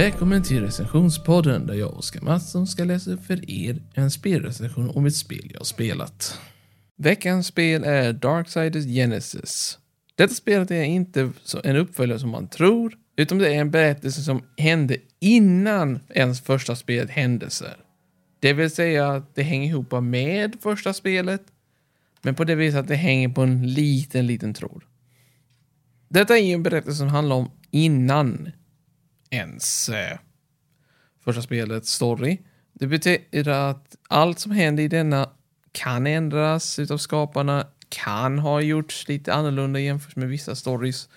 Välkommen till recensionspodden där jag, Oskar Mattsson, ska läsa upp för er en spelrecension om ett spel jag spelat. Veckans spel är Darksiders Genesis. Detta spelet är inte en uppföljare som man tror, utan det är en berättelse som hände innan ens första spelet händelser. Det vill säga att det hänger ihop med första spelet, men på det viset att det hänger på en liten, liten tråd. Detta är ju en berättelse som handlar om innan ens eh, första spelets story. Det betyder att allt som händer i denna kan ändras utav skaparna, kan ha gjorts lite annorlunda jämfört med vissa stories.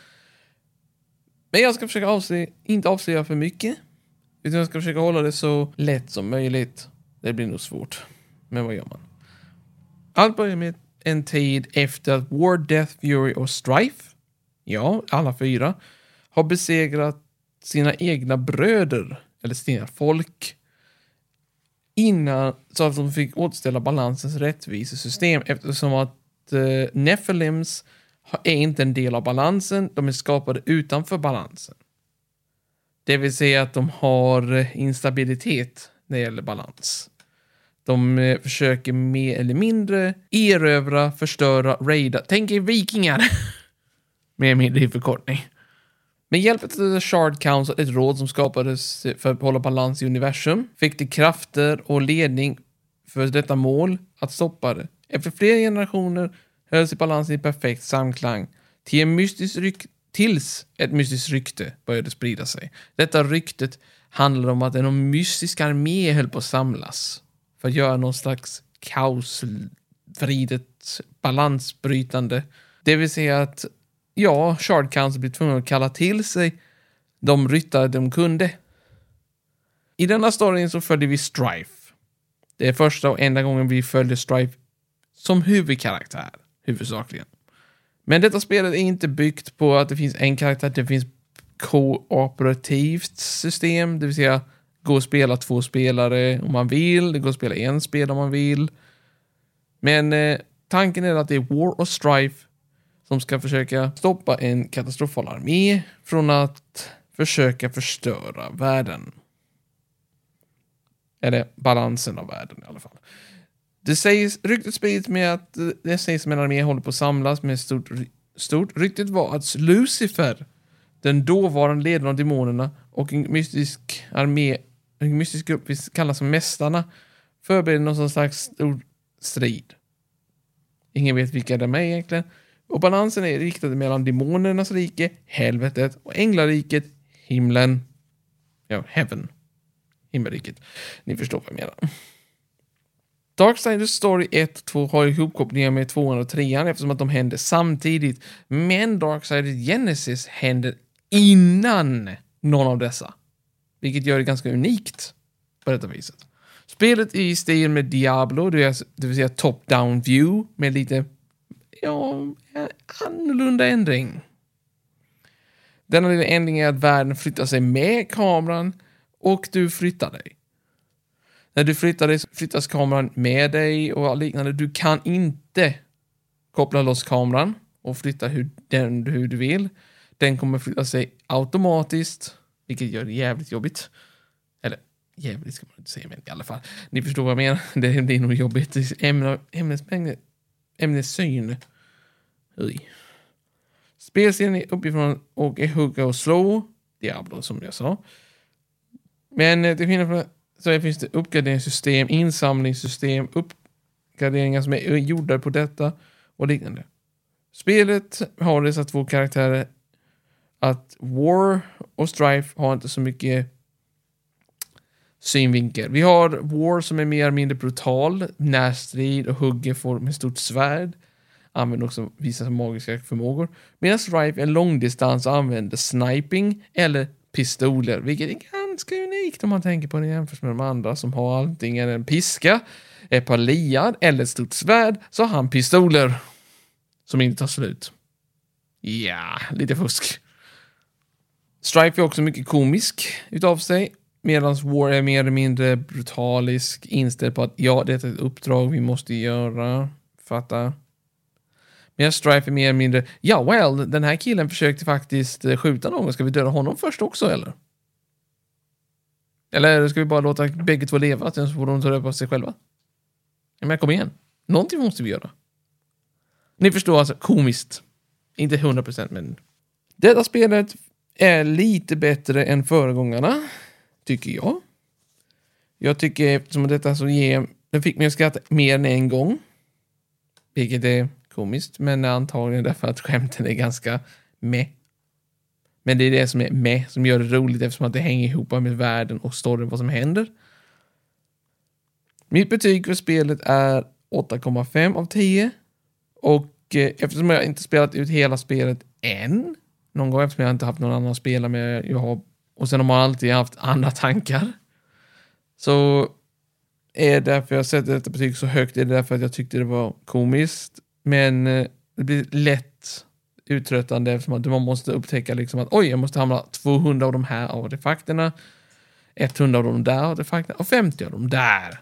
Men jag ska försöka avslöja, inte avslöja för mycket, utan jag ska försöka hålla det så lätt som möjligt. Det blir nog svårt, men vad gör man? Allt börjar med en tid efter att War, Death, Fury och Strife, ja, alla fyra, har besegrat sina egna bröder, eller sina folk, innan så att de fick återställa balansens rättvisesystem eftersom att eh, Nephilims är inte en del av balansen, de är skapade utanför balansen. Det vill säga att de har eh, instabilitet när det gäller balans. De eh, försöker mer eller mindre erövra, förstöra, raida. Tänk er vikingar! Mer eller mindre i förkortning. Med hjälp av The Shard Council, ett råd som skapades för att hålla balans i universum, fick de krafter och ledning för detta mål att stoppa det. Efter flera generationer höll sig balansen i perfekt samklang till en mystisk ryk tills ett mystiskt rykte började sprida sig. Detta ryktet handlade om att en mystisk armé höll på att samlas för att göra någon slags kaosvridet balansbrytande. Det vill säga att ja, Shard Council blir tvungna att kalla till sig de ryttare de kunde. I denna storyn så följer vi Strife. Det är första och enda gången vi följer Strife som huvudkaraktär, huvudsakligen. Men detta spelet är inte byggt på att det finns en karaktär, det finns kooperativt system, det vill säga gå och spela två spelare om man vill, det går att spela en spel om man vill. Men eh, tanken är att det är War och Strife som ska försöka stoppa en katastrofal armé från att försöka förstöra världen. Eller balansen av världen i alla fall. Det sägs, ryktet sprids med att det sägs att en armé håller på att samlas med stort, stort. Ryktet var att Lucifer, den dåvarande ledaren av demonerna och en mystisk armé, en mystisk grupp vi kallar som Mästarna, förbereder någon slags stor strid. Ingen vet vilka de är egentligen, och balansen är riktad mellan demonernas rike, helvetet, och änglariket, himlen. Ja, heaven. Himmelriket. Ni förstår vad jag menar. Darksiders Story 1 och 2 har ihopkopplingar med 2 och 3 eftersom att de händer samtidigt. Men Darksiders Genesis händer innan någon av dessa. Vilket gör det ganska unikt på detta viset. Spelet är i stil med Diablo, det vill säga top-down view med lite ja, en annorlunda ändring. Denna lilla ändring är att världen flyttar sig med kameran och du flyttar dig. När du flyttar dig flyttas kameran med dig och liknande. Du kan inte koppla loss kameran och flytta hur, den, hur du vill. Den kommer flytta sig automatiskt, vilket gör det jävligt jobbigt. Eller jävligt ska man inte säga, men i alla fall. Ni förstår vad jag menar. Det blir nog jobbigt. Ämne, ämnesmängd, ämnessyn Oj. Spelserien är uppifrån och är hugga och slå. Diablo som jag sa. Men eh, till skillnad från så finns det uppgraderingssystem, insamlingssystem, uppgraderingar som är gjorda på detta och liknande. Spelet har dessa två karaktärer att War och Strife har inte så mycket synvinkel. Vi har War som är mer eller mindre brutal, närstrid och hugger med stort svärd använder också vissa magiska förmågor. Medan Strife är långdistans och använder sniping eller pistoler, vilket är ganska unikt om man tänker på det jämfört med de andra som har antingen en piska, ett par liar eller ett stort svärd, så har han pistoler som inte tar slut. Ja, lite fusk. Strife är också mycket komisk utav sig, medan War är mer eller mindre brutalisk, inställd på att ja, det är ett uppdrag vi måste göra. Fatta. Medan Strife är mer eller mindre, ja well, den här killen försökte faktiskt eh, skjuta någon, ska vi döda honom först också eller? Eller ska vi bara låta bägge två leva, sen så får de ta reda på sig själva? Men kom igen. Någonting måste vi göra. Ni förstår alltså, komiskt. Inte 100% men... Detta spelet är lite bättre än föregångarna, tycker jag. Jag tycker eftersom detta så ger... Den fick mig att skratta mer än en gång. Vilket är komiskt, men antagligen därför att skämten är ganska med. Men det är det som är med som gör det roligt eftersom att det hänger ihop med världen och storyn, vad som händer. Mitt betyg för spelet är 8,5 av 10. Och eh, eftersom jag inte spelat ut hela spelet än, någon gång eftersom jag inte haft någon annan att spela med, jag har, och sen har man alltid haft andra tankar, så är därför jag sätter detta betyg så högt, är det därför att jag tyckte det var komiskt. Men eh, det blir lätt uttröttande eftersom att man måste upptäcka liksom att oj, jag måste hamna 200 av de här artefakterna, 100 av de där artefakterna och 50 av de där.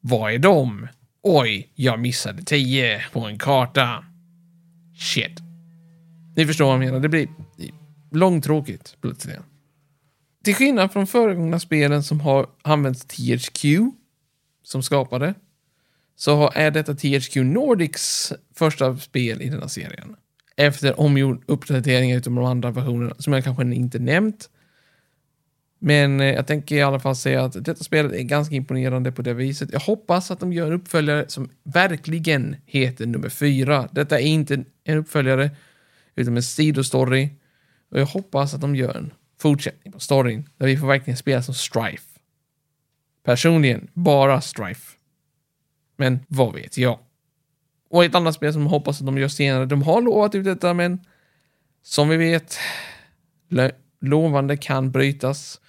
Vad är de? Oj, jag missade 10 på en karta. Shit. Ni förstår vad jag menar, det blir långtråkigt plötsligt. Till skillnad från föregångna spelen som har använt THQ som skapade så är detta THQ Nordics första spel i denna serien. Efter omgjord uppdateringar utom de andra versionerna som jag kanske inte nämnt. Men eh, jag tänker i alla fall säga att detta spelet är ganska imponerande på det viset. Jag hoppas att de gör en uppföljare som verkligen heter nummer fyra. Detta är inte en uppföljare utan en sidostory. Och jag hoppas att de gör en fortsättning på storyn där vi får verkligen spela som Strife. Personligen, bara Strife. Men vad vet jag? Och ett annat spel som jag hoppas att de gör senare, de har lovat ut detta men som vi vet, lovande kan brytas.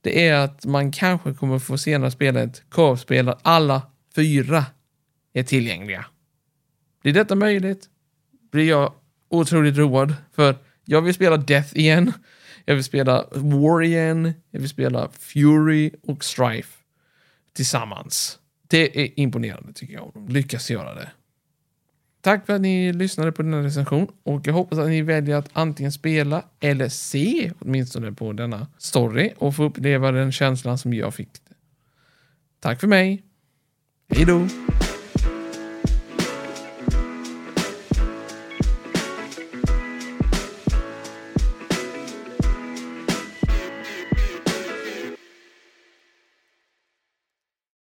Det är att man kanske kommer få senare spela spelet korvspel där alla fyra är tillgängliga. Blir detta möjligt blir jag otroligt road för jag vill spela Death igen. Jag vill spela War igen. Jag vill spela Fury och Strife tillsammans. Det är imponerande tycker jag, de lyckas göra det. Tack för att ni lyssnade på denna recension och jag hoppas att ni väljer att antingen spela eller se åtminstone på denna story och få uppleva den känslan som jag fick. Tack för mig. Hej då!